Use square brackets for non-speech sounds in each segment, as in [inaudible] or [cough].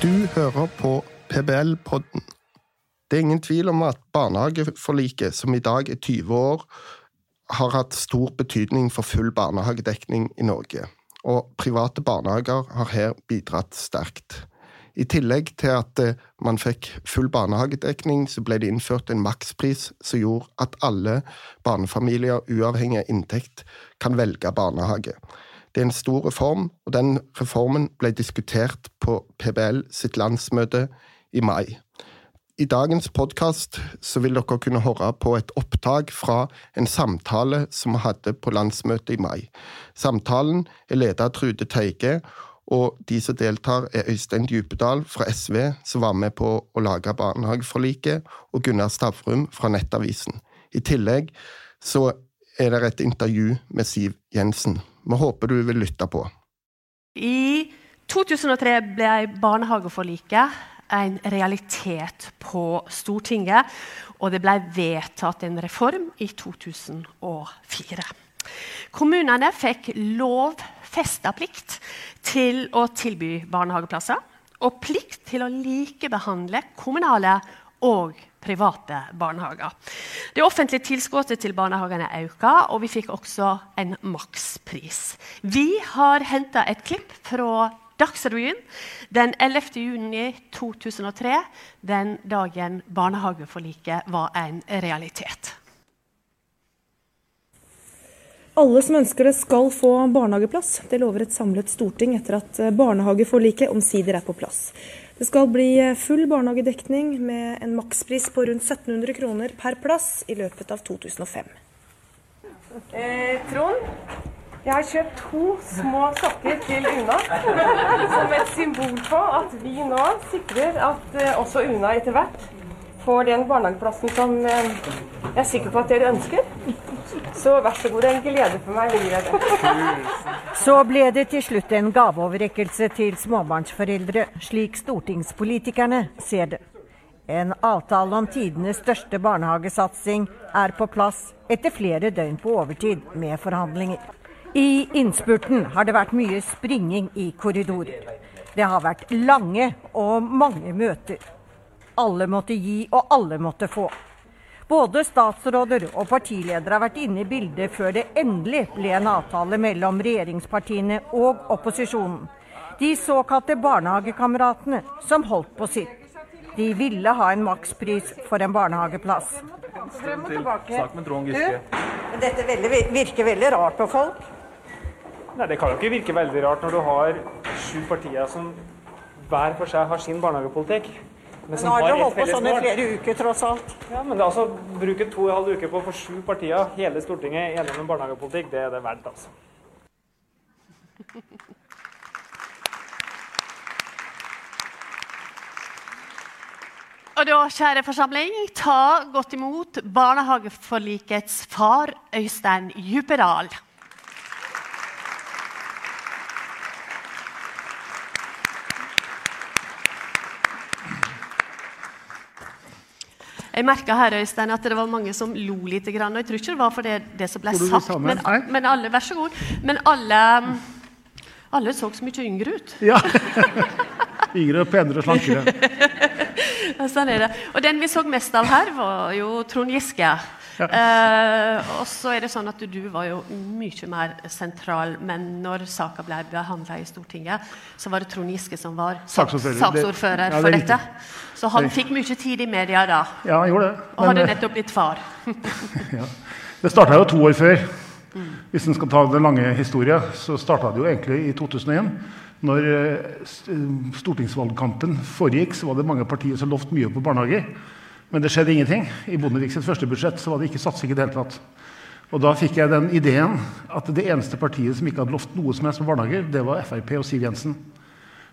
Du hører på PBL-podden. Det er ingen tvil om at barnehageforliket, som i dag er 20 år, har hatt stor betydning for full barnehagedekning i Norge. Og private barnehager har her bidratt sterkt. I tillegg til at eh, man fikk full barnehagedekning, så ble det innført en makspris som gjorde at alle barnefamilier, uavhengig av inntekt, kan velge barnehage. Det er en stor reform, og den reformen ble diskutert på PBL sitt landsmøte i mai. I dagens podkast vil dere kunne høre på et opptak fra en samtale som vi hadde på landsmøtet i mai. Samtalen er ledet av Trude Teige, og de som deltar, er Øystein Djupedal fra SV, som var med på å lage barnehageforliket, og Gunnar Stavrum fra Nettavisen. I tillegg så er det et intervju med Siv Jensen. Vi håper du vil lytte på. I 2003 ble barnehageforliket en realitet på Stortinget, og det ble vedtatt en reform i 2004. Kommunene fikk lovfesta plikt til å tilby barnehageplasser og plikt til å likebehandle kommunale og private barnehager. Det offentlige tilskuddet til barnehagene økte, og vi fikk også en makspris. Vi har henta et klipp fra Dagsrevyen den 11. juni 2003, den dagen barnehageforliket var en realitet. Alle som ønsker det, skal få barnehageplass. Det lover et samlet storting etter at barnehageforliket omsider er på plass. Det skal bli full barnehagedekning med en makspris på rundt 1700 kroner per plass i løpet av 2005. Eh, Trond, jeg har kjøpt to små sokker til Una [laughs] som et symbol på at vi nå sikrer at eh, også Una etter hvert får den barnehageplassen som eh, jeg er sikker på at dere ønsker. Så vær så god, det er en glede for meg å gi deg det. Så ble det til slutt en gaveoverrekkelse til småbarnsforeldre, slik stortingspolitikerne ser det. En avtale om tidenes største barnehagesatsing er på plass etter flere døgn på overtid med forhandlinger. I innspurten har det vært mye springing i korridorer. Det har vært lange og mange møter. Alle måtte gi, og alle måtte få. Både statsråder og partiledere har vært inne i bildet før det endelig ble en avtale mellom regjeringspartiene og opposisjonen. De såkalte barnehagekameratene som holdt på sitt. De ville ha en makspris for en barnehageplass. Dette virker veldig rart på folk. Nei, Det kan jo ikke virke veldig rart når du har sju partier som hver for seg har sin barnehagepolitikk. Men Nå har dere holdt på sånn i flere uker, tross alt. Ja, men det er altså, Bruke to og en halv uke på å få sju partier, hele Stortinget, enige om en barnehagepolitikk, det er det verdt, altså. [laughs] Og da, kjære forsamling, ta godt imot barnehageforlikets far, Øystein Djupedal. Jeg merka her Øystein, at det var mange som lo litt. Og jeg tror ikke det var for det, det som ble sagt, men, men, alle vær så god, men alle, alle så så mye yngre ut. Ja. [laughs] yngre, penere og slankere. [laughs] sånn er det. Og den vi så mest av her, var jo Trond Giske. Uh, og så er det sånn at Du var jo mye mer sentral, men når saka ble behandla i Stortinget, så var det Trond Giske som var saksordfører, for dette. Så han fikk mye tid i media da. Ja, han gjorde det. Og hadde nettopp blitt far. [laughs] ja. Det starta jo to år før. Mm. Hvis en skal ta den lange historien, så starta det jo egentlig i 2001. Når stortingsvalgkampen foregikk, så var det mange partier som lovte mye på barnehager. Men det skjedde ingenting. I Bondevik sitt første budsjett så var det ikke satsing i det hele tatt. Og da fikk jeg den ideen at det eneste partiet som ikke hadde lovt noe som helst på barnehager, det var Frp og Siv Jensen.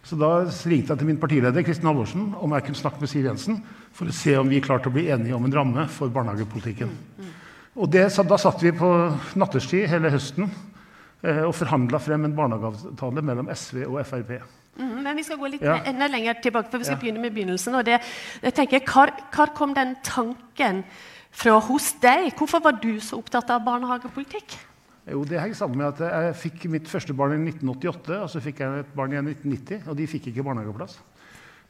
Så da ringte jeg til min partileder Kristin Halvorsen om jeg kunne snakke med Siv Jensen for å se om vi klarte å bli enige om en ramme for barnehagepolitikken. Og det, Da satt vi på nattestid hele høsten og forhandla frem en barnehageavtale mellom SV og Frp. Mm, men vi skal gå litt ja. enda lenger tilbake, for vi skal ja. begynne med begynnelsen. og det, jeg tenker, Hvor, hvor kom den tanken fra hos deg? Hvorfor var du så opptatt av barnehagepolitikk? Jo, Det henger sammen med at jeg fikk mitt første barn i 1988, og så fikk jeg et barn i 1990, og de fikk ikke barnehageplass.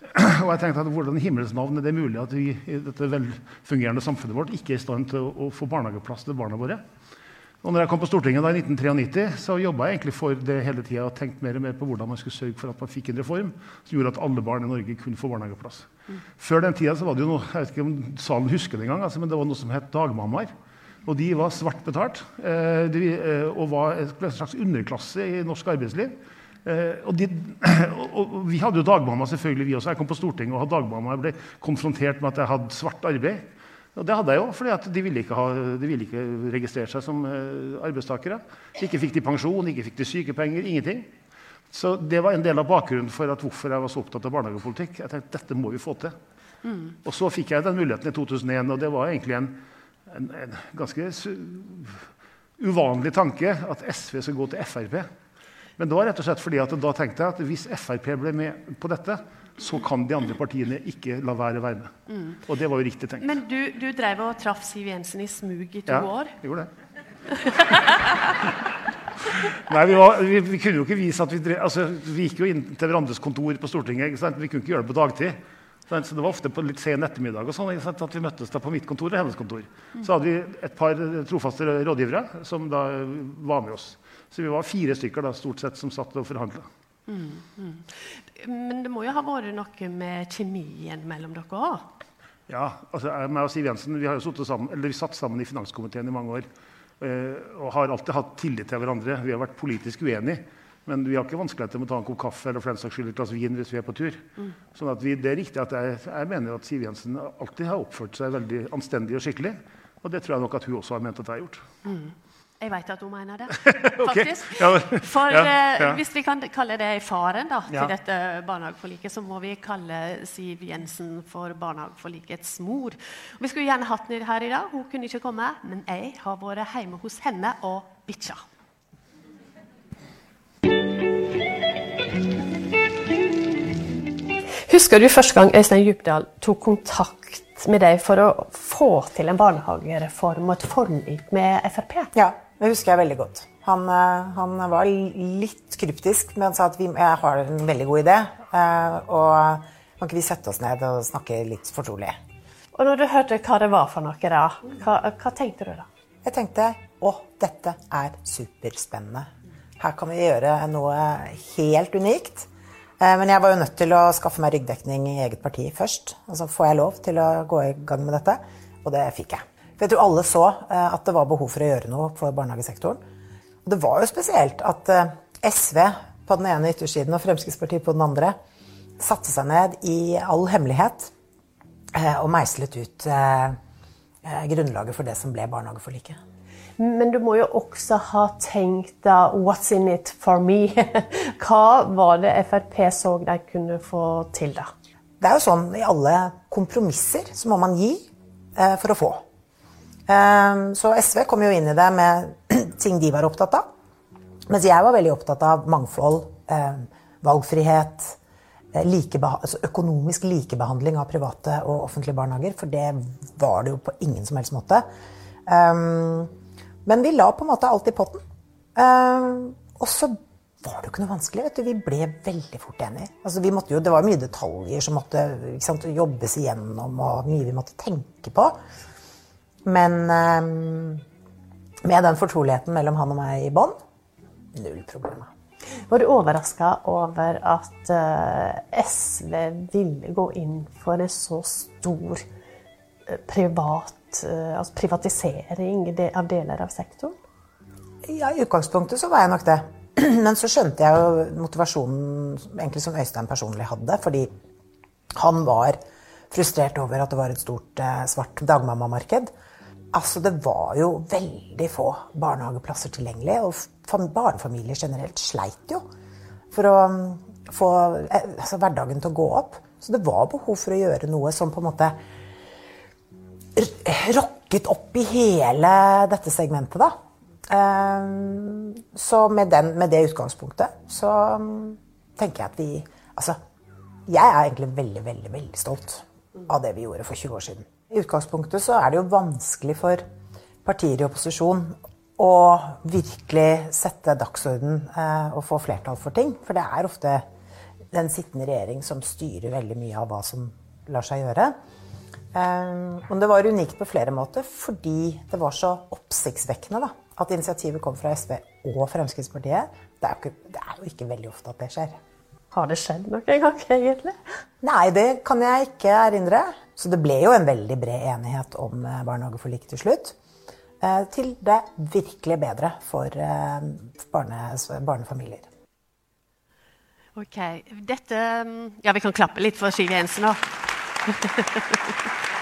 [clears throat] Og jeg tenkte at Hvordan i himmels navn er det mulig at vi i dette velfungerende samfunnet vårt ikke er i stand til å, å få barnehageplass til barna våre? Og når jeg kom på Stortinget da i 1993, så jobba jeg egentlig for det hele tida og tenkte mer og mer på hvordan man skulle sørge for at man fikk en reform som gjorde at alle barn i Norge kunne få barnehageplass. Mm. Før den tida var det jo noe jeg vet ikke om salen husker det engang, altså, men det var noe som het dagmammaer. Og de var svart betalt eh, de, eh, og var en slags underklasse i norsk arbeidsliv. Eh, og, de, [clears throat] og, Vi hadde jo dagmamma, selvfølgelig vi også. Jeg kom på Stortinget og hadde dagmamma. Jeg ble konfrontert med at jeg hadde svart arbeid. Og det hadde jeg jo, for de ville ikke, ha, de ville ikke registrere seg som uh, arbeidstakere. Ikke fikk de pensjon, ikke fikk de sykepenger, ingenting. Så det var en del av bakgrunnen for at hvorfor jeg var så opptatt av barnehagepolitikk. Jeg tenkte dette må vi få til. Mm. Og så fikk jeg den muligheten i 2001, og det var egentlig en, en, en ganske uvanlig tanke at SV skulle gå til Frp. Men det var rett og slett fordi at da tenkte jeg at hvis Frp ble med på dette, så kan de andre partiene ikke la være å være med. Mm. Og det var jo riktig tenkt. Men du, du drev og traff Siv Jensen i smug i to ja, år? Ja, gjorde det. Nei, vi, var, vi, vi, kunne jo ikke vise at vi drev altså, Vi gikk jo inn til hverandres kontor på Stortinget. Vi kunne ikke gjøre det på dagtid. Så det var ofte på litt sen ettermiddag og sånn, at vi møttes da på mitt kontor og hennes kontor. Så hadde vi et par trofaste rådgivere som da var med oss. Så vi var fire stykker da, stort sett som satt og forhandla. Mm, mm. Men det må jo ha vært noe med kjemien mellom dere òg? Ja. altså meg og Siv Jensen vi har jo sammen, eller vi satt sammen i finanskomiteen i mange år. Eh, og har alltid hatt tillit til hverandre. Vi har vært politisk uenige. Men vi har ikke vanskeligheter med å ta en kopp kaffe eller for den saks skyld et glass vin hvis vi er på tur. Mm. Sånn at vi, det er riktig at jeg, jeg mener at Siv Jensen alltid har oppført seg veldig anstendig og skikkelig. Og det tror jeg nok at hun også har ment at jeg har gjort. Mm. Jeg vet at hun mener det, [laughs] faktisk. okay. For ja, eh, hvis vi kan kalle det faren da, til dette barnehageforliket, så må vi kalle Siv Jensen for barnehageforlikets mor. Vi skulle gjerne hatt henne her i dag, hun kunne ikke komme. Men jeg har vært hjemme hos henne og bikkja. Husker du første gang Øystein Djupdal tok kontakt med deg for å få til en barnehagereform og et forlik med Frp? Ja. Det husker jeg veldig godt. Han, eh, han, var litt kryptisk, men han sa at vi, jeg har en veldig god idé. Eh, og kan ikke vi sette oss ned og snakke litt fortrolig? Og når du hørte hva det var for noe, da, hva, hva tenkte du da? Jeg tenkte å, dette er superspennende. Her kan vi gjøre noe helt unikt. Eh, men jeg var jo nødt til å skaffe meg ryggdekning i eget parti først. Altså får jeg lov til å gå i gang med dette? Og det fikk jeg. For jeg tror alle så eh, at det var behov for å gjøre noe for barnehagesektoren. Og det var jo spesielt at eh, SV på den ene yttersiden og Fremskrittspartiet på den andre satte seg ned i all hemmelighet eh, og meislet ut grunnlaget for det som ble barnehageforliket. Men du må jo også ha tenkt da, 'what's in it for me'? [laughs] Hva var det Frp så de kunne få til, da? Det er jo sånn i alle kompromisser så må man gi for å få. Ehm, så SV kom jo inn i det med [clears throat] ting de var opptatt av. Mens jeg var veldig opptatt av mangfold, ehm, valgfrihet, eh, altså økonomisk likebehandling av private og offentlige barnehager. For det var det jo på ingen som helst måte. Ehm, men vi la på en måte alt i potten. Og så var det jo ikke noe vanskelig. vet du. Vi ble veldig fort enige. Altså, jo, det var mye detaljer som måtte sant, jobbes igjennom, og mye vi måtte tenke på. Men um, med den fortroligheten mellom han og meg i bånn null problemer. Var du overraska over at uh, SV ville gå inn for en så stor uh, privat uh, altså privatisering av deler av sektoren? Ja, I utgangspunktet så var jeg nok det. [clears throat] Men så skjønte jeg jo motivasjonen egentlig som Øystein personlig hadde. Fordi han var frustrert over at det var et stort svart dagmammamarked. Altså, det var jo veldig få barnehageplasser tilgjengelig. Og barnefamilier generelt sleit jo for å um, få eh, altså, hverdagen til å gå opp. Så det var behov for å gjøre noe som på en måte rokket opp i hele dette segmentet, da. Um, så med, den, med det utgangspunktet så um, tenker jeg at vi Altså, jeg er egentlig veldig, veldig, veldig stolt av det vi gjorde for 20 år siden. I utgangspunktet så er det jo vanskelig for partier i opposisjon å virkelig sette dagsorden eh, og få flertall for ting. For det er ofte den sittende regjering som styrer veldig mye av hva som lar seg gjøre. Um, men det var unikt på flere måter fordi det var så oppsiktsvekkende da, at initiativet kom fra SV og Fremskrittspartiet. Det er, ikke, det er jo ikke veldig ofte at det skjer. Har det skjedd noen gang, egentlig? Nei, det kan jeg ikke erindre. Så det ble jo en veldig bred enighet om eh, barnehageforliket til slutt. Eh, til det virkelig bedre for eh, barne, barnefamilier. Ok. Dette Ja, vi kan klappe litt for Siv Jensen òg. [laughs]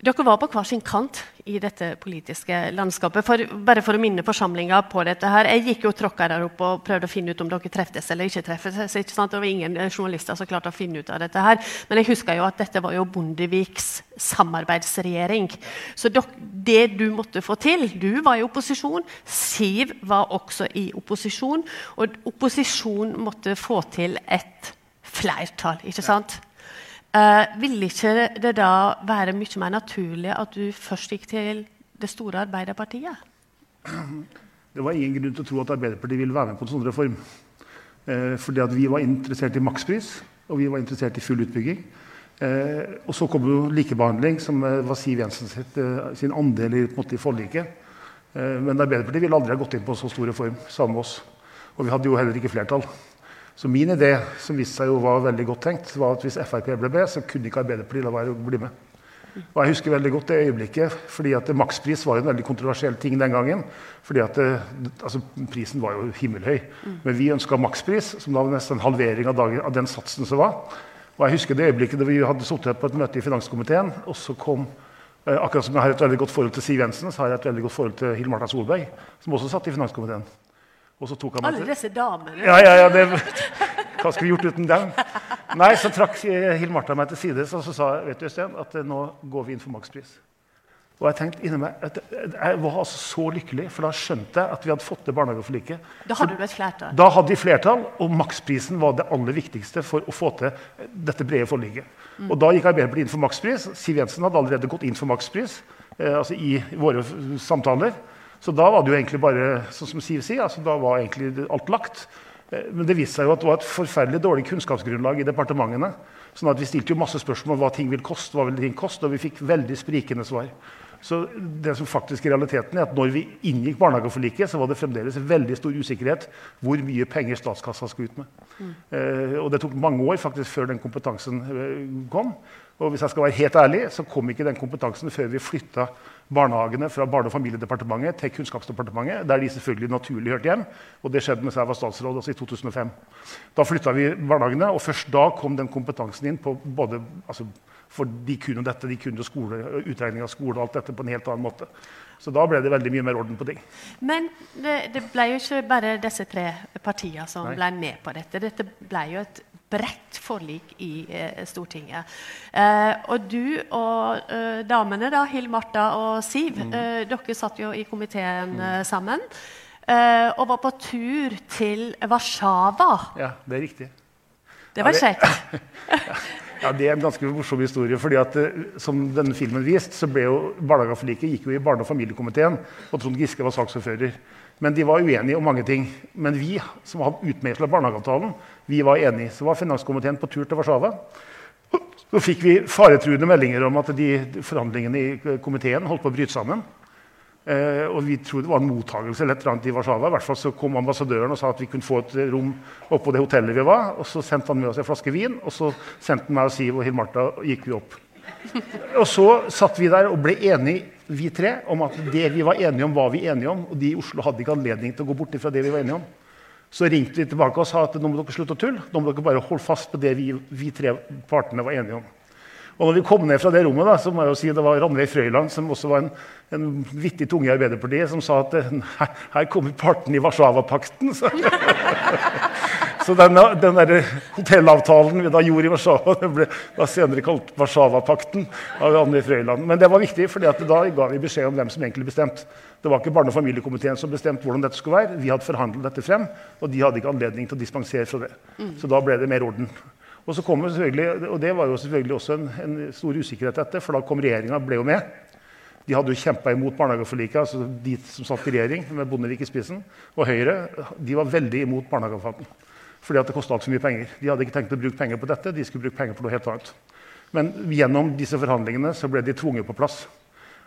Dere var på hver sin kant i dette politiske landskapet. For, bare for å minne forsamlinga på dette her, Jeg gikk jo tråkka der oppe og prøvde å finne ut om dere treftes eller ikke. treftes. Ikke sant? Det var ingen journalister som klarte å finne ut av dette. her. Men jeg husker jo at dette var jo Bondeviks samarbeidsregjering. Så det du måtte få til Du var i opposisjon. Siv var også i opposisjon. Og opposisjon måtte få til et flertall. ikke sant? Uh, ville ikke det da være mye mer naturlig at du først gikk til det store Arbeiderpartiet? [clears throat] Det var ingen grunn til å tro at Arbeiderpartiet ville være med på en sånn reform. Uh, fordi vi var interessert i makspris, og vi var interessert i full utbygging. Uh, og så kom jo likebehandling, som var Siv Jensen sitt, sin andel i, måte, i forliket. men Arbeiderpartiet ville aldri ha gått inn på en så stor reform sammen med oss. Og vi hadde jo heller ikke flertall. Så min idé, som viste seg jo var veldig godt tenkt, var at hvis Frp ble med, så kunne ikke Arbeiderpartiet la være å bli med. Og jeg husker veldig godt det øyeblikket, fordi at makspris var en veldig kontroversiell ting den gangen. fordi at det, altså, Prisen var jo himmelhøy. Men vi ønska makspris, som da var nesten en halvering av, dagen, av den satsen som var. Og jeg husker det øyeblikket da vi hadde sittet på et møte i finanskomiteen, og så kom eh, Akkurat som jeg har et veldig godt forhold til Siv Jensen, så har jeg et veldig godt forhold til Hill Marta Solberg, som også satt i finanskomiteen. Alle disse damene. Ja, ja, ja, det, Hva skulle vi gjort uten dem? Nei, Så trakk Hill Martha meg til side og så sa vet du, Øystein, at eh, nå går vi inn for makspris. Og Jeg tenkte inni meg, at jeg var altså så lykkelig, for da skjønte jeg at vi hadde fått til barnehageforliket. Da hadde du et flertall? Da hadde vi flertall, og maksprisen var det aller viktigste for å få til dette brede forliket. Mm. Og Da gikk Arbeiderpartiet inn for makspris. Siv Jensen hadde allerede gått inn for makspris eh, altså i våre samtaler. Så da var det jo egentlig bare sånn som Siv sier, altså da var egentlig alt lagt. Eh, men det viste seg jo at det var et forferdelig dårlig kunnskapsgrunnlag i departementene. sånn at Vi stilte jo masse spørsmål om hva ting vil koste, hva vil ting koste, og vi fikk veldig sprikende svar. Så det som faktisk er realiteten er at når vi inngikk barnehageforliket, så var det fremdeles veldig stor usikkerhet hvor mye penger statskassa skulle ut med. Mm. Eh, og det tok mange år faktisk før den kompetansen eh, kom. Og hvis jeg skal være helt ærlig, så kom ikke den kompetansen før vi flytta barnehagene fra Barne- og familiedepartementet til Kunnskapsdepartementet, der de selvfølgelig naturlig hørte hjem. Og det skjedde mens jeg var statsråd altså i 2005. Da flytta vi barnehagene, og først da kom den kompetansen inn på både altså, For de kunne dette, de kunne skole, utregning av skole og alt dette på en helt annen måte. Så da ble det veldig mye mer orden på ting. Men det, det ble jo ikke bare disse tre partiene som Nei. ble med på dette. Dette ble jo et bredt forlik i eh, Stortinget. Eh, og du og eh, damene, da, Hill Martha og Siv, mm. Eh, dere satt jo i komiteen mm. Eh, sammen. Eh, og var på tur til Warszawa. Ja, det er riktig. Det var kjekt. ja, [laughs] [laughs] Det er en ganske morsom historie. fordi at Som denne filmen viste, så ble jo barnehageforliket gikk jo i barne- og familiekomiteen. Og Trond Giske var saksordfører. Men de var uenige om mange ting. Men vi som har utmeisla barnehageavtalen, vi var enige. Så var finanskomiteen på tur til Warszawa. Så fikk vi faretruende meldinger om at de forhandlingene i komiteen holdt på å bryte sammen. Eh, og vi trodde det var en mottagelse eller et eller annet i Warszawa. I hvert fall så kom ambassadøren og sa at vi kunne få et rom oppå det hotellet vi var. Og så sendte han med oss en flaske vin, og så sendte han meg og Siv og Hill Martha og gikk vi opp. Og så satt vi der og ble enige, vi tre, om at det vi var enige om, var vi enige om. Og de i Oslo hadde ikke anledning til å gå bort fra det vi var enige om. Så ringte de tilbake og sa at nå må dere slutte å tulle. Nå må dere bare holde fast på det vi, vi tre partene var enige om. Og når vi kom ned fra det rommet, da, så må jeg jo si det var Ranveig Frøyland, som også var en, en vittig tunge i Arbeiderpartiet, som sa at her, her kommer partene i Warszawapakten. [laughs] Så den, den der hotellavtalen vi da gjorde i Warszawa, den ble da senere kalt Warszawapakten av Anne Frøyland. Men det var viktig, for da ga vi beskjed om hvem som egentlig bestemte. Det var ikke barne- og familiekomiteen som bestemte hvordan dette skulle være. Vi hadde forhandlet dette frem, og de hadde ikke anledning til å dispensere fra det. Så da ble det mer orden. Og, så kom og det var jo selvfølgelig også en, en stor usikkerhet etter, for da kom regjeringa ble jo med. De hadde jo kjempa imot barnehageforliket, altså de som satt i regjering med Bondevik i spissen. Og Høyre de var veldig imot barnehageavtalen Fordi at det kosta altfor mye penger. De hadde ikke tenkt å bruke penger på dette, de skulle bruke penger på noe helt annet. Men gjennom disse forhandlingene så ble de tvunget på plass.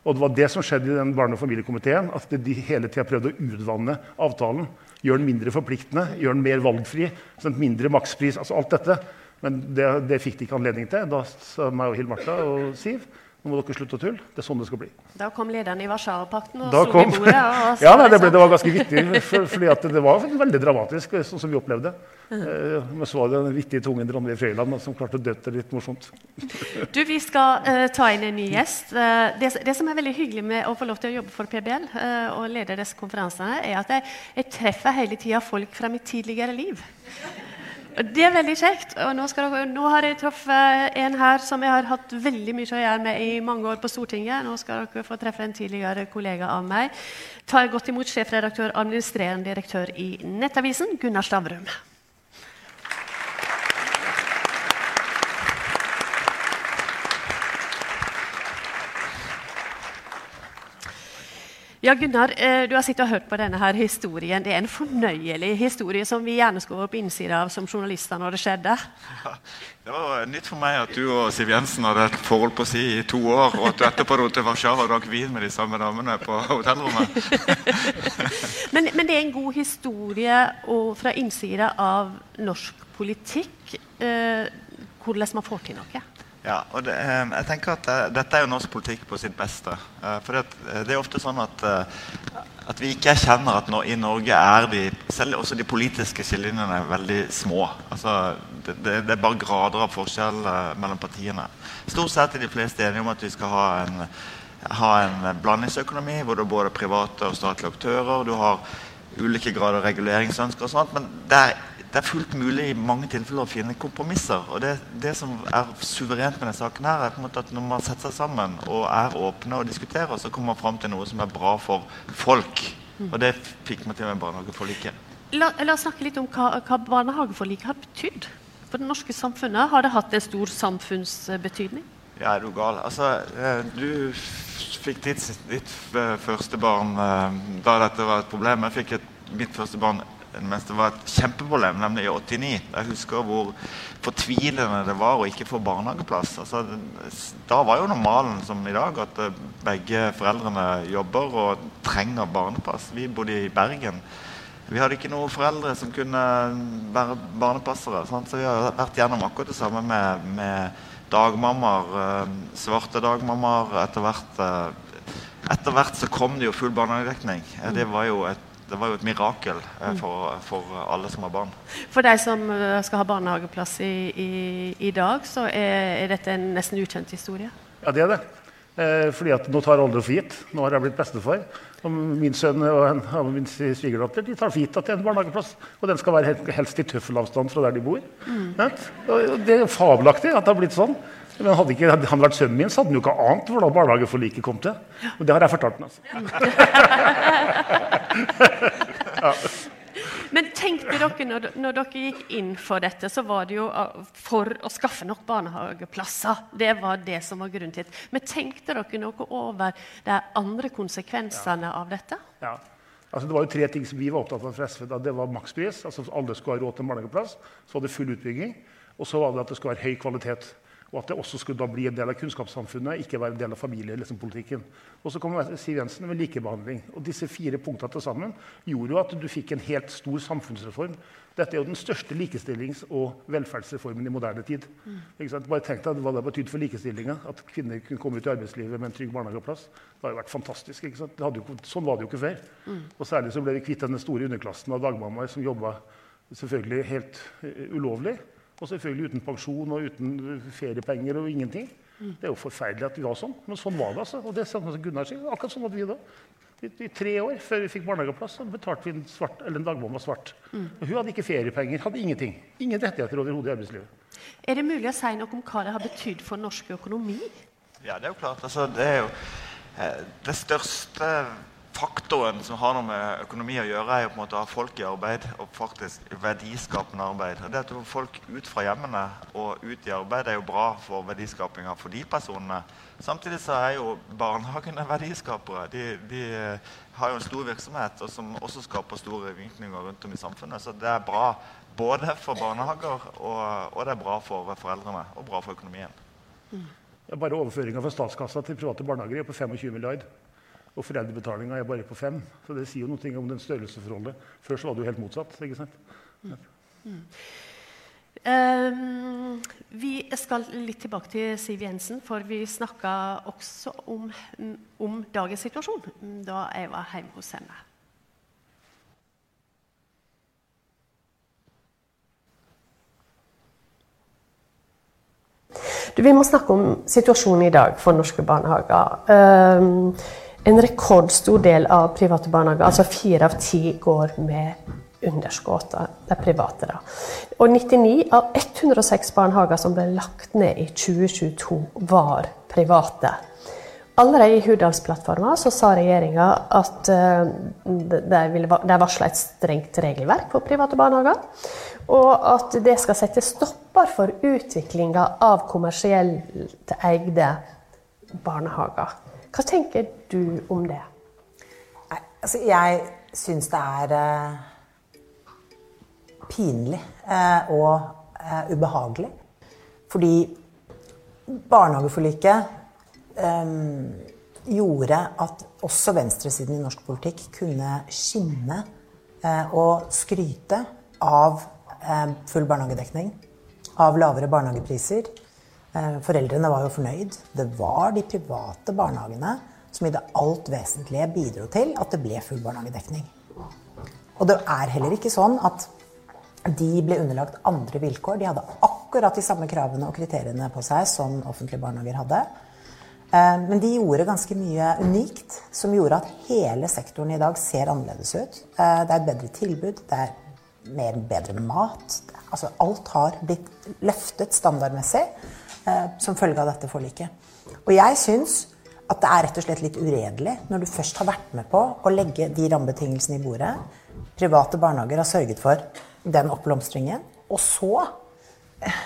Og det var det som skjedde i den barne- og familiekomiteen. At de hele tida prøvde å utvanne avtalen. Gjøre den mindre forpliktende, gjøre den mer valgfri. Mindre makspris, altså alt dette. Men det, det fikk de ikke anledning til. Da sa meg og Hill Martha og Siv nå må dere slutte å tulle. Det er sånn det skal bli. Da kom lederen i Warszawapakten og Da slo kom- i bordet. Og [laughs] Ja, nei, det, ble, liksom- det var ganske vittig, for, fordi det var veldig dramatisk, sånn som vi opplevde. Eh, men så var det den vittige tungen Randi Frøyland som klarte å døtte litt morsomt. Du, Vi skal uh, ta inn en ny gjest. Uh, det, det som er veldig hyggelig med å få lov til å jobbe for PBL eh, og lede disse konferansene, er at jeg, jeg treffer hele tida folk fra mitt tidligere liv. Det er veldig kjekt. Og nå, dere, nå har jeg truffet en her som jeg har hatt veldig mye å gjøre med i mange år på Stortinget. Nå skal dere få treffe en tidligere kollega av meg. Tar godt imot sjefredaktør, administrerende direktør i Nettavisen, Gunnar Stavrum. Ja, Gunnar, eh, du har sittet og hørt på denne her historien. Det er en fornøyelig historie som vi gjerne skulle vært på innsida av som journalister når det skjedde. Det var nytt for meg at du og Siv Jensen hadde et forhold på si i to år, og at du etterpå dro til Warszawa og drakk vin med de samme damene på hotellrommet. [laughs] Men, men det er en god historie og fra innsida av norsk politikk eh, hvordan man får til noe. Ja, og det, eh, jeg tenker at eh, Dette er jo norsk politikk på sitt beste. Eh, for det, det er ofte sånn at, at vi ikke erkjenner at i Norge er de, selv også de politiske skillelinjene veldig små. Altså, det, det, er bare grader av forskjell mellom partiene. Stort sett er de fleste enige om at vi skal ha en, ha en blandingsøkonomi hvor det er både private og statlige aktører. Du har ulike grader av reguleringsønsker og sånt, men det er det er fullt mulig i mange tilfeller å finne kompromisser. og Det, det som er suverent med denne saken, her er på en måte at når man setter seg sammen og er åpne og diskuterer, så kommer man fram til noe som er bra for folk. Og det fikk man til med barnehageforliket. La, la oss snakke litt om hva, hva barnehageforliket har betydd for det norske samfunnet. Har det hatt en stor samfunnsbetydning? Ja, er du gal? Altså, eh, du fikk ditt, ditt eh, første barn eh, da dette var et problem. Jeg fikk et, mitt første barn mens det var et kjempeproblem, nemlig i 89. Jeg husker hvor fortvilende det var å ikke få barnehageplass. Altså, da var jo normalen som i dag at eh, begge foreldrene jobber og trenger barnepass. Vi bodde i Bergen. Vi hadde ikke noen foreldre som kunne være barnepassere. Sant? Så vi har vært gjennom akkurat det samme med, med dagmammaer. eh, svarte dagmammaer. Etter hvert, eh, etter hvert så kom det jo full barnehagedekning. Eh, Det var jo et det var jo et mirakel eh, for, for, alle som har barn. For de som eh, skal ha barnehageplass i, i, i dag, så er, er, dette en nesten ukjent historie? Ja, det er det. Eh, fordi at nå tar alle det for gitt. Nå har jeg blitt bestefar. Og min sønn og, en, og min svigerdatter de tar for gitt at det er en barnehageplass. Og den skal være helst i tøffelavstand fra der de bor. Mm. Og det er fabelaktig at det har blitt sånn. Men hadde, ikke, hadde han vært sønnen min, så hadde han jo ikke ant hvordan barnehageforliket kom til. Og det har jeg fortalt ham. Altså. [laughs] ja. [laughs] Men tenkte dere når, når, dere gikk inn for dette, så var det jo for å skaffe nok barnehageplasser. Det var det som var grunnen til det. Men tenkte dere noe over de andre konsekvensene ja. av dette? Ja. Altså, det var jo tre ting som vi var opptatt av fra SV. Da. Det var makspris, altså alle skulle ha råd til en barnehageplass. Så var det full utbygging. Og så var det at det skulle være høy kvalitet. Og at det også skulle da bli en del av kunnskapssamfunnet, ikke være en del av familiepolitikken. Liksom, og så kom Siv Jensen med likebehandling. Og disse fire punktene til sammen gjorde jo at du fikk en helt stor samfunnsreform. Dette er jo den største likestillings- og velferdsreformen i moderne tid. Mm. Bare tenk deg hva det betydde for likestillinga at kvinner kunne komme ut i arbeidslivet med en trygg barnehageplass. Det jo vært fantastisk. ikke Jo, sånn var det jo ikke før. Og særlig så ble vi kvitt den store underklassen av dagmammaer som jobba selvfølgelig helt ulovlig. Og selvfølgelig uten pensjon og uten feriepenger og ingenting. Det er jo forferdelig at vi var sånn, men sånn var det. altså. Og det er sånn Gunnar sier, akkurat sånn at vi da. I, I, tre år før vi fikk barnehageplass, så betalte vi en, svart, eller en dagmamma svart. Mm. Og hun hadde ikke feriepenger, hadde ingenting. Ingen rettigheter overhodet i arbeidslivet. Er det mulig å si noe om hva det har betydd for norsk økonomi? Ja, det er jo klart. Altså, det er jo eh, det største faktoren som har noe med økonomi å gjøre, er jo på en måte å ha folk i arbeid. Og faktisk verdiskapende arbeid. Det at folk ut fra hjemmene og ut i arbeid, er jo bra for verdiskapinga for de personene. Samtidig så er jo barnehagene [laughs] verdiskapere. De, de eh, har jo en stor virksomhet og som også skaper store virkninger rundt om i samfunnet. Så det er bra både for barnehager og, og det er bra for foreldrene og bra for økonomien. Bare overføringa fra statskassa til private barnehager er på 25 milliard. Og foreldrebetalinga er bare på fem. Så det sier jo noe om den størrelsesforholdet. Før så var det jo helt motsatt. ikke sant? Mm. Mm. Um, vi skal litt tilbake til Siv Jensen, for vi snakka også om, om, dagens situasjon da jeg var hjemme hos henne. Du, vi må snakke om situasjonen i dag for norske barnehager. Um, en rekordstor del av private barnehager, altså fire av ti, går med underskudd. Det er private, da. Og 99 av 106 barnehager som ble lagt ned i 2022, var private. Allerede i Hurdalsplattforma sa regjeringa at det de varsla et strengt regelverk for private barnehager. Og at det skal sette stopper for utviklinga av kommersielt eide barnehager. Hva tenker du om det? Altså jeg syns det er uh, pinlig uh, og uh, ubehagelig. Fordi barnehageforliket um, gjorde at også venstresiden i norsk politikk kunne skinne og skryte av full barnehagedekning, av lavere barnehagepriser Eh, foreldrene var jo fornøyd. Det var de private barnehagene som i det alt vesentlige bidro til at det ble full barnehagedekning. Og det er heller ikke sånn at de ble underlagt andre vilkår. De hadde akkurat de samme kravene og kriteriene på seg som offentlige barnehager hadde. Eh, men de gjorde ganske mye unikt som gjorde at hele sektoren i dag ser annerledes ut. Eh, det er et bedre tilbud, det er mer bedre mat. Altså alt har blitt løftet standardmessig. Eh, som følge av dette forliket. Og jeg syns at det er rett og slett litt uredelig når du først har vært med på å legge de rammebetingelsene i bordet. Private barnehager har sørget for den oppblomstringen. Og så eh,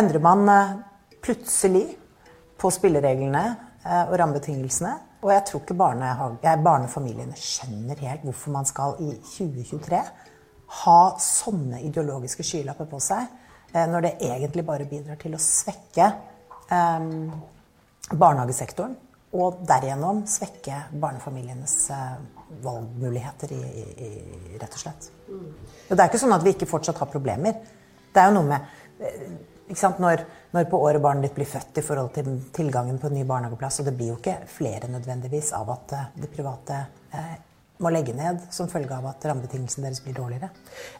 endrer man eh, plutselig på spillereglene og rammebetingelsene. Og jeg tror ikke barnefamiliene skjønner helt hvorfor man skal i 2023 ha sånne ideologiske skylapper på seg når det egentlig bare bidrar til å svekke eh, barnehagesektoren. Og derigjennom svekke barnefamilienes eh, valgmuligheter, i, i, i, rett og slett. Og det er ikke sånn at vi ikke fortsatt har problemer. Det er jo noe med når, når, på året barnet ditt blir født i forhold til tilgangen på en ny barnehageplass, og det blir jo ikke flere nødvendigvis av at det private eh, må legge ned som følge av at rammebetingelsene deres blir dårligere.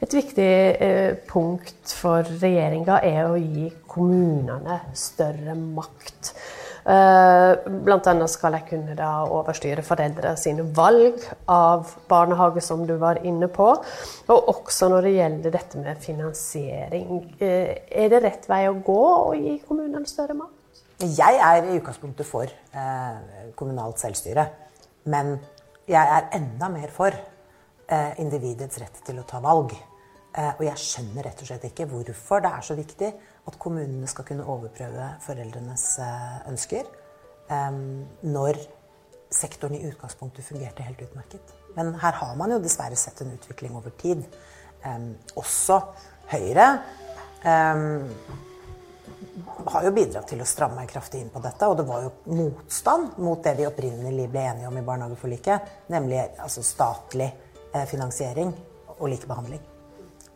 Et viktig eh, punkt for regjeringa er å gi kommunene større makt. Eh, blant annet skal de kunne da overstyre foreldre sine valg av barnehage, som du var inne på. Og også når det gjelder dette med finansiering. Eh, er det rett vei å gå å gi kommunene større makt? Jeg er i utgangspunktet for eh, kommunalt selvstyre. Men jeg er enda mer for eh, individets rett til å ta valg. Eh, og jeg skjønner rett og slett ikke hvorfor det er så viktig at kommunene skal kunne overprøve foreldrenes eh, ønsker eh, når sektoren i utgangspunktet fungerte helt utmerket. Men her har man jo dessverre sett en utvikling over tid. Eh, også Høyre eh, har jo bidratt til å stramme kraftig inn på dette. Og det var jo motstand mot det vi opprinnelig ble enige om i barnehageforliket, nemlig altså statlig eh, finansiering og likebehandling.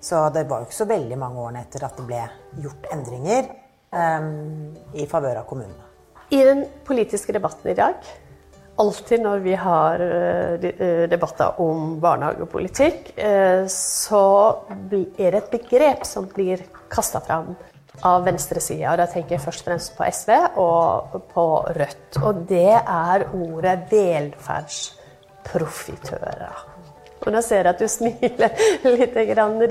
Så det var jo ikke så veldig mange årene etter at det ble gjort endringer um, i favør av kommunene. I den politiske debatten i dag, alltid når vi har debatter om barnehagepolitikk, så er det et begrep som blir kasta fram av venstresida. Da tenker jeg først og fremst på SV og på Rødt. Og det er ordet velferdsprofitører. Og nå ser jeg at du smiler litt. Det er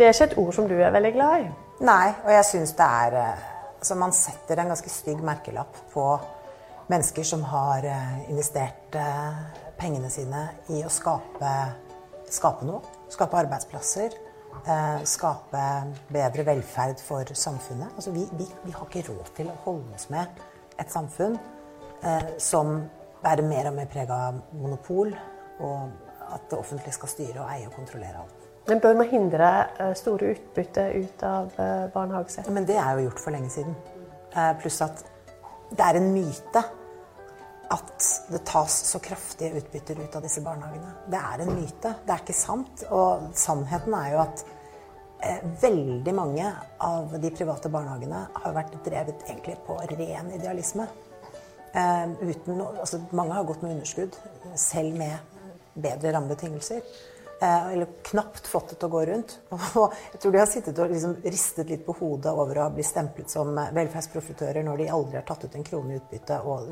ikke et ord som du er veldig glad i? Nei, og jeg syns det er eh, Altså, man setter en ganske stygg merkelapp på mennesker som har eh, investert eh, pengene sine i å skape, skape noe. Skape arbeidsplasser. Eh, skape bedre velferd for samfunnet. Altså, vi, vi, vi, har ikke råd til å holde oss med et samfunn eh, som bærer mer og mer preg av monopol, og at det offentlige skal styre og eie og kontrollere alt. Men bør man hindre eh, store utbytte ut av barnehagesett? barnehagesektoren? Men det er jo gjort for lenge siden. Eh, pluss at det er en myte at det tas så kraftige utbytter ut av disse barnehagene. Det er en myte. Det er ikke sant. Og sannheten er jo at eh, veldig mange av de private barnehagene har vært drevet egentlig på ren idealisme. Eh, uten, altså, mange har gått med underskudd, selv med bedre rammebetingelser. Eh, eller knapt fått det til å gå rundt. [laughs] Og jeg tror de har sittet og liksom ristet litt på hodet over å bli stemplet som velferdsprofitører når de aldri har tatt ut en krone i utbytte og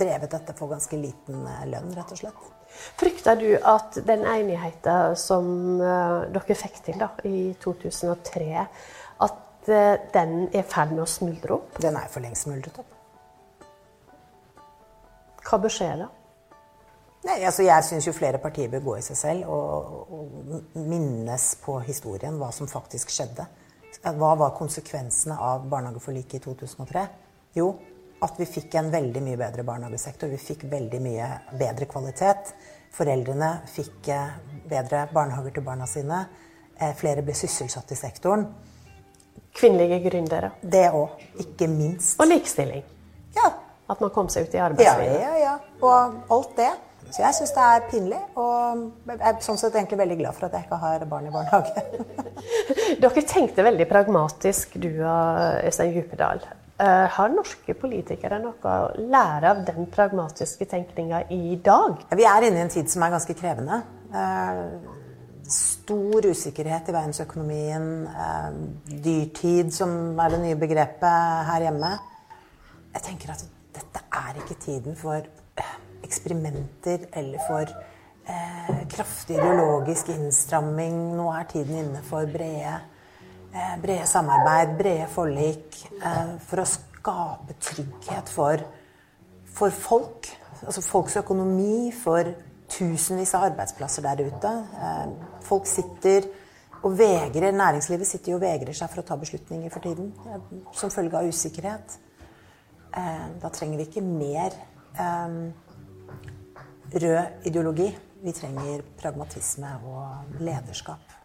drevet dette for ganske liten eh, lønn, rett og slett. Frykter du at den enigheten som uh, dere fikk til da, i 2003, at uh, den er i ferd med å smuldre opp? Den er for lengst smuldret opp. Hva bør skje da? Nei, altså jeg syns jo flere partier bør gå i seg selv og, og, minnes på historien hva som faktisk skjedde. Hva var konsekvensene av barnehageforliket i 2003? Jo, at vi fikk en veldig mye bedre barnehagesektor. Vi fikk veldig mye bedre kvalitet. Foreldrene fikk eh, bedre barnehager til barna sine. Eh, flere ble sysselsatt i sektoren. Kvinnelige gründere. Det òg. Ikke minst. Og likestilling. Ja. At man kom seg ut i arbeidslivet. Ja, ja, ja. Og alt det. Så jeg syns det er pinlig. Og jeg er sånn sett egentlig veldig glad for at jeg ikke har barn i barnehage. [laughs] Dere tenkte veldig pragmatisk, du og Øystein Djupedal. Uh, har norske politikere noe å lære av den pragmatiske tenkninga i dag? Vi er inne i en tid som er ganske krevende. Uh, stor usikkerhet i verdensøkonomien. Uh, dyrtid, som er det nye begrepet her hjemme. Jeg tenker at dette er ikke tiden for eksperimenter eller for kraftig ideologisk innstramming. Nå er tiden inne for brede Eh, brede samarbeid, brede forlik, eh, for å skape trygghet for, for folk. Altså folks økonomi, for tusenvis av arbeidsplasser der ute. Eh, folk sitter og vegrer, Næringslivet sitter og vegrer seg for å ta beslutninger for tiden som følge av usikkerhet. Da trenger vi ikke mer rød ideologi. Vi trenger pragmatisme og lederskap.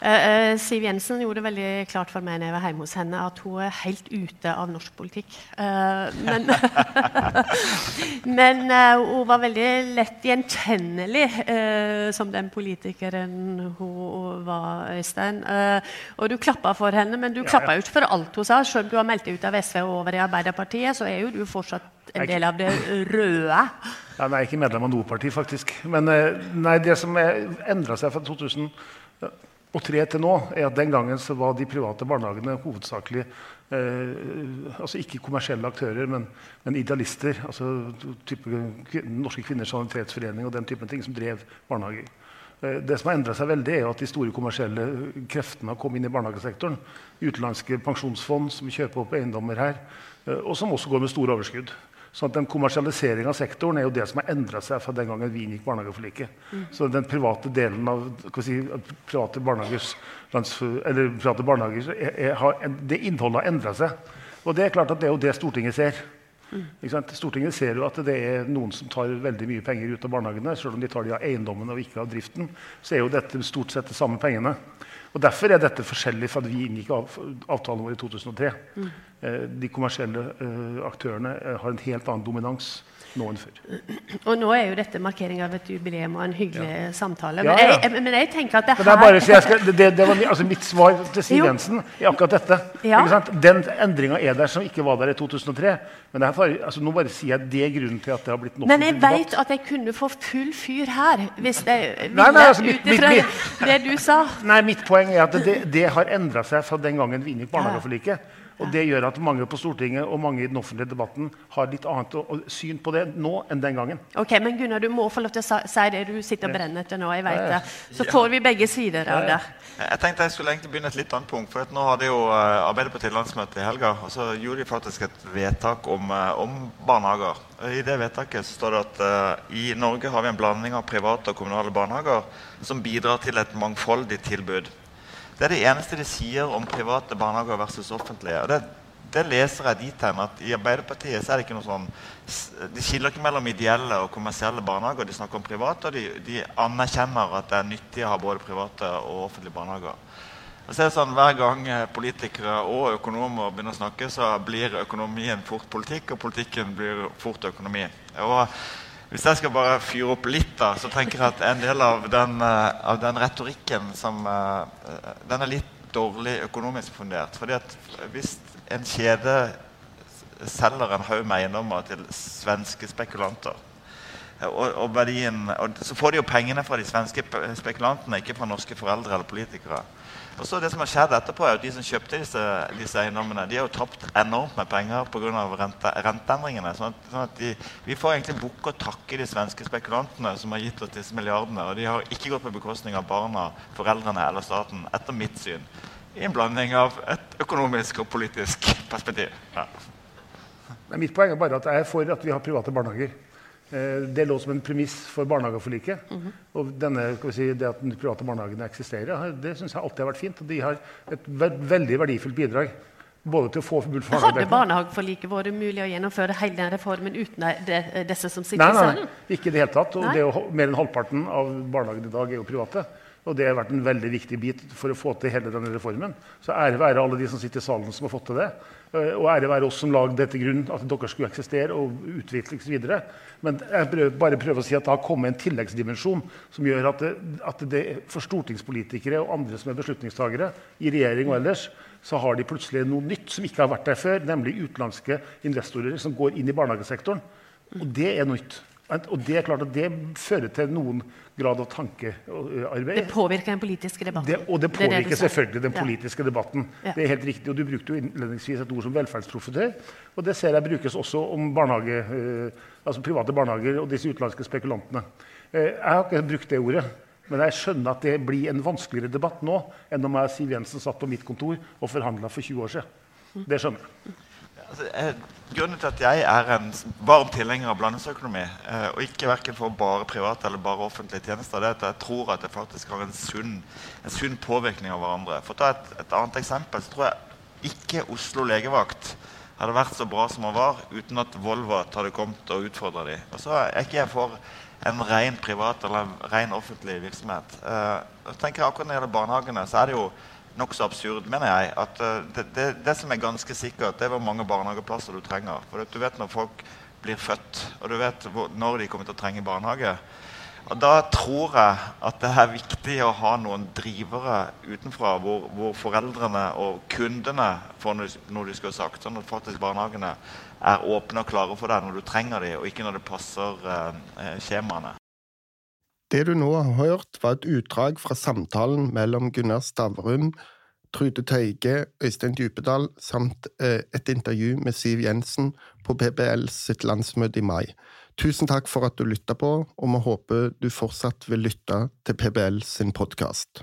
Uh, Siv Jensen gjorde det veldig klart for meg når jeg var hjemme hos henne, at hun er helt ute av norsk politikk. Uh, men, [laughs] men uh, hun var veldig lett gjenkjennelig som den politikeren hun var, Øystein. og du klappa for henne, men du klappa jo ikke for alt hun sa. Selv om du har meldt deg ut av SV og over i Arbeiderpartiet, så er jo du fortsatt en del av det røde. Ja, nei, ikke medlem av noe parti, faktisk. Men nei, det som endra seg fra 2000 og tre til nå er at Den gangen så var de private barnehagene hovedsakelig eh, altså ikke kommersielle aktører, men, men idealister. altså type, Norske Kvinners Sanitetsforening og den typen ting som drev barnehager. Eh, det som har endra seg veldig, er at de store kommersielle kreftene har kommet inn i barnehagesektoren. Utenlandske pensjonsfond som kjøper opp eiendommer her, eh, og som også går med store overskudd. Så den Kommersialisering av sektoren er jo det som har endra seg fra den gangen vi inngikk barnehageforliket. Mm. Så den private delen av si, private barnehagers, eller private barnehager er, er, det innholdet har endra seg. Og det er klart at det er jo det Stortinget ser. Mm. Stortinget ser jo at det er noen som tar veldig mye penger ut av barnehagene. Selv om de tar de av eiendommen og ikke av driften, så er jo dette stort sett de samme pengene. Og Derfor er dette forskjellig fra at vi inngikk avtalen vår i 2003. Mm. Eh, de kommersielle eh, aktørene eh, har en helt annen dominans nå enn før. [clears throat] Og nå er jo dette markering av et jubileum og en hyggelig ja. samtale. Men, ja, ja. Jeg, men, jeg, tenker at det, det, bare, skal, det, det var altså mitt svar til Siv Jensen i akkurat dette. Den endringa er der som ikke var der i 2003. Men bare, altså, nå bare sier jeg det er grunnen til at det har blitt nok Men jeg vet at jeg kunne få full fyr her hvis jeg ville altså, ut ifra det du sa. Nei, mitt poeng er at det, har endra seg fra den gangen vi inngikk barnehageforliket. Og det gjør at mange på Stortinget og mange i den offentlige debatten har litt annet syn på det nå enn den gangen. Ok, Men Gunnar, du må få lov til å si det du sitter og brenner etter nå. jeg vet det. Så får vi begge sider av det. Jeg tenkte jeg skulle egentlig begynne et litt annet punkt. for Nå hadde jo eh, Arbeiderpartiet landsmøte i helga. og Så gjorde de faktisk et vedtak om, eh, om barnehager. I det vedtaket så står det at uh, i Norge har vi en blanding av private og kommunale barnehager som bidrar til et mangfoldig tilbud. Det er det eneste de sier om private barnehager versus offentlige. og det det leser jeg dit hen at i Arbeiderpartiet så er det ikke noe sånn De skiller ikke mellom ideelle og kommersielle barnehager. De snakker om private, og de, de anerkjenner at det er nyttig å ha både private og offentlige barnehager. Og så er det sånn, Hver gang politikere og økonomer begynner å snakke, så blir økonomien fort politikk, og politikken blir fort økonomi. Og hvis jeg skal bare fyre opp litt, da, så tenker jeg at en del av den, eh, av den retorikken som eh, Den er litt dårlig økonomisk fundert. fordi at hvis en kjede selger en haug med eiendommer til svenske spekulanter. Og, og, verdien, og, så får de jo pengene fra de svenske spekulantene, ikke fra norske foreldre eller politikere. Og så Det som har skjedd etterpå, er at de som kjøpte disse, disse eiendommene, de har jo tapt enormt med penger pga. Rente, renteendringene. sånn at, sånn at de, Vi får egentlig bukke og takke de svenske spekulantene som har gitt oss disse milliardene. Og de har ikke gått på bekostning av barna, foreldrene eller staten, etter mitt syn i en blanding av et økonomisk og politisk perspektiv. Ja. Mitt poeng er bare at jeg er for at vi har private barnehager. Eh, det lå som en premiss for barnehageforliket. Mm -hmm. Og denne, si, det at de private barnehagene eksisterer, det syns jeg alltid har vært fint. Og de har et veldig verdifullt bidrag. Både til å få full Hadde barnehageforliket vært mulig å gjennomføre hele den reformen uten de, disse som sitter i salen? Nei, ikke i det hele tatt. Og det, mer enn halvparten av barnehagene i dag er jo private. Og det har vært en veldig viktig bit for å få til hele denne reformen. Så ære være alle de som sitter i salen som har fått til det. Eh, og ære være oss som lagde dette grunn, at dere skulle eksistere og utvikles videre. Men jeg bare prøver å si at det har kommet en tilleggsdimensjon som gjør at det, at det for stortingspolitikere og andre som er beslutningstagere i regjering og ellers, så har de plutselig noe nytt som ikke har vært der før, nemlig utenlandske investorer som går inn i barnehagesektoren. Og det er nytt. Og det er klart at det fører til noen grad av tankearbeid. Det påvirker den politiske debatten. Det, og det påvirker det det selvfølgelig den politiske ja. debatten. Ja. Det er helt riktig, og Du brukte jo innledningsvis et ord som velferdsprofitør. Og det ser jeg brukes også om barnehage, eh, altså private barnehager og disse utenlandske spekulantene. Eh, jeg har ikke brukt det ordet. Men jeg skjønner at det blir en vanskeligere debatt nå enn om jeg Siv Jensen satt på mitt kontor og forhandla for 20 år siden. Det skjønner jeg. Altså, jeg, grunnen til at jeg er en varm tilhenger av blandingsøkonomi, eh, og ikke verken for bare private eller bare offentlige tjenester, det er at jeg tror at det faktisk har en sunn, en sunn påvirkning av hverandre. For å ta et, et, annet eksempel, så tror jeg ikke Oslo legevakt hadde vært så bra som den var uten at Volvat hadde kommet og utfordra dem. Og så er ikke jeg for en ren privat eller en ren offentlig virksomhet. Eh, jeg tenker Akkurat når det gjelder barnehagene, så er det jo nokså absurd, mener jeg. at uh, det, det, det, som er ganske sikkert, det er hvor mange barnehageplasser du trenger. For du vet når folk blir født, og du vet hvor, når de kommer til å trenge barnehage. Og Da tror jeg at det er viktig å ha noen drivere utenfra hvor, hvor foreldrene og kundene får noe de skulle sagt. Sånn at faktisk barnehagene er åpne og klare for deg når du trenger dem, og ikke når det passer eh, skjemaene. Det du nå har hørt, var et utdrag fra samtalen mellom Gunnar Stavrum, Trude Tøyge, Øystein Djupedal samt eh, et intervju med Siv Jensen på PBL sitt landsmøte i mai. Tusen takk for at du lytta på, og vi håper du fortsatt vil lytte til PBL sin podkast.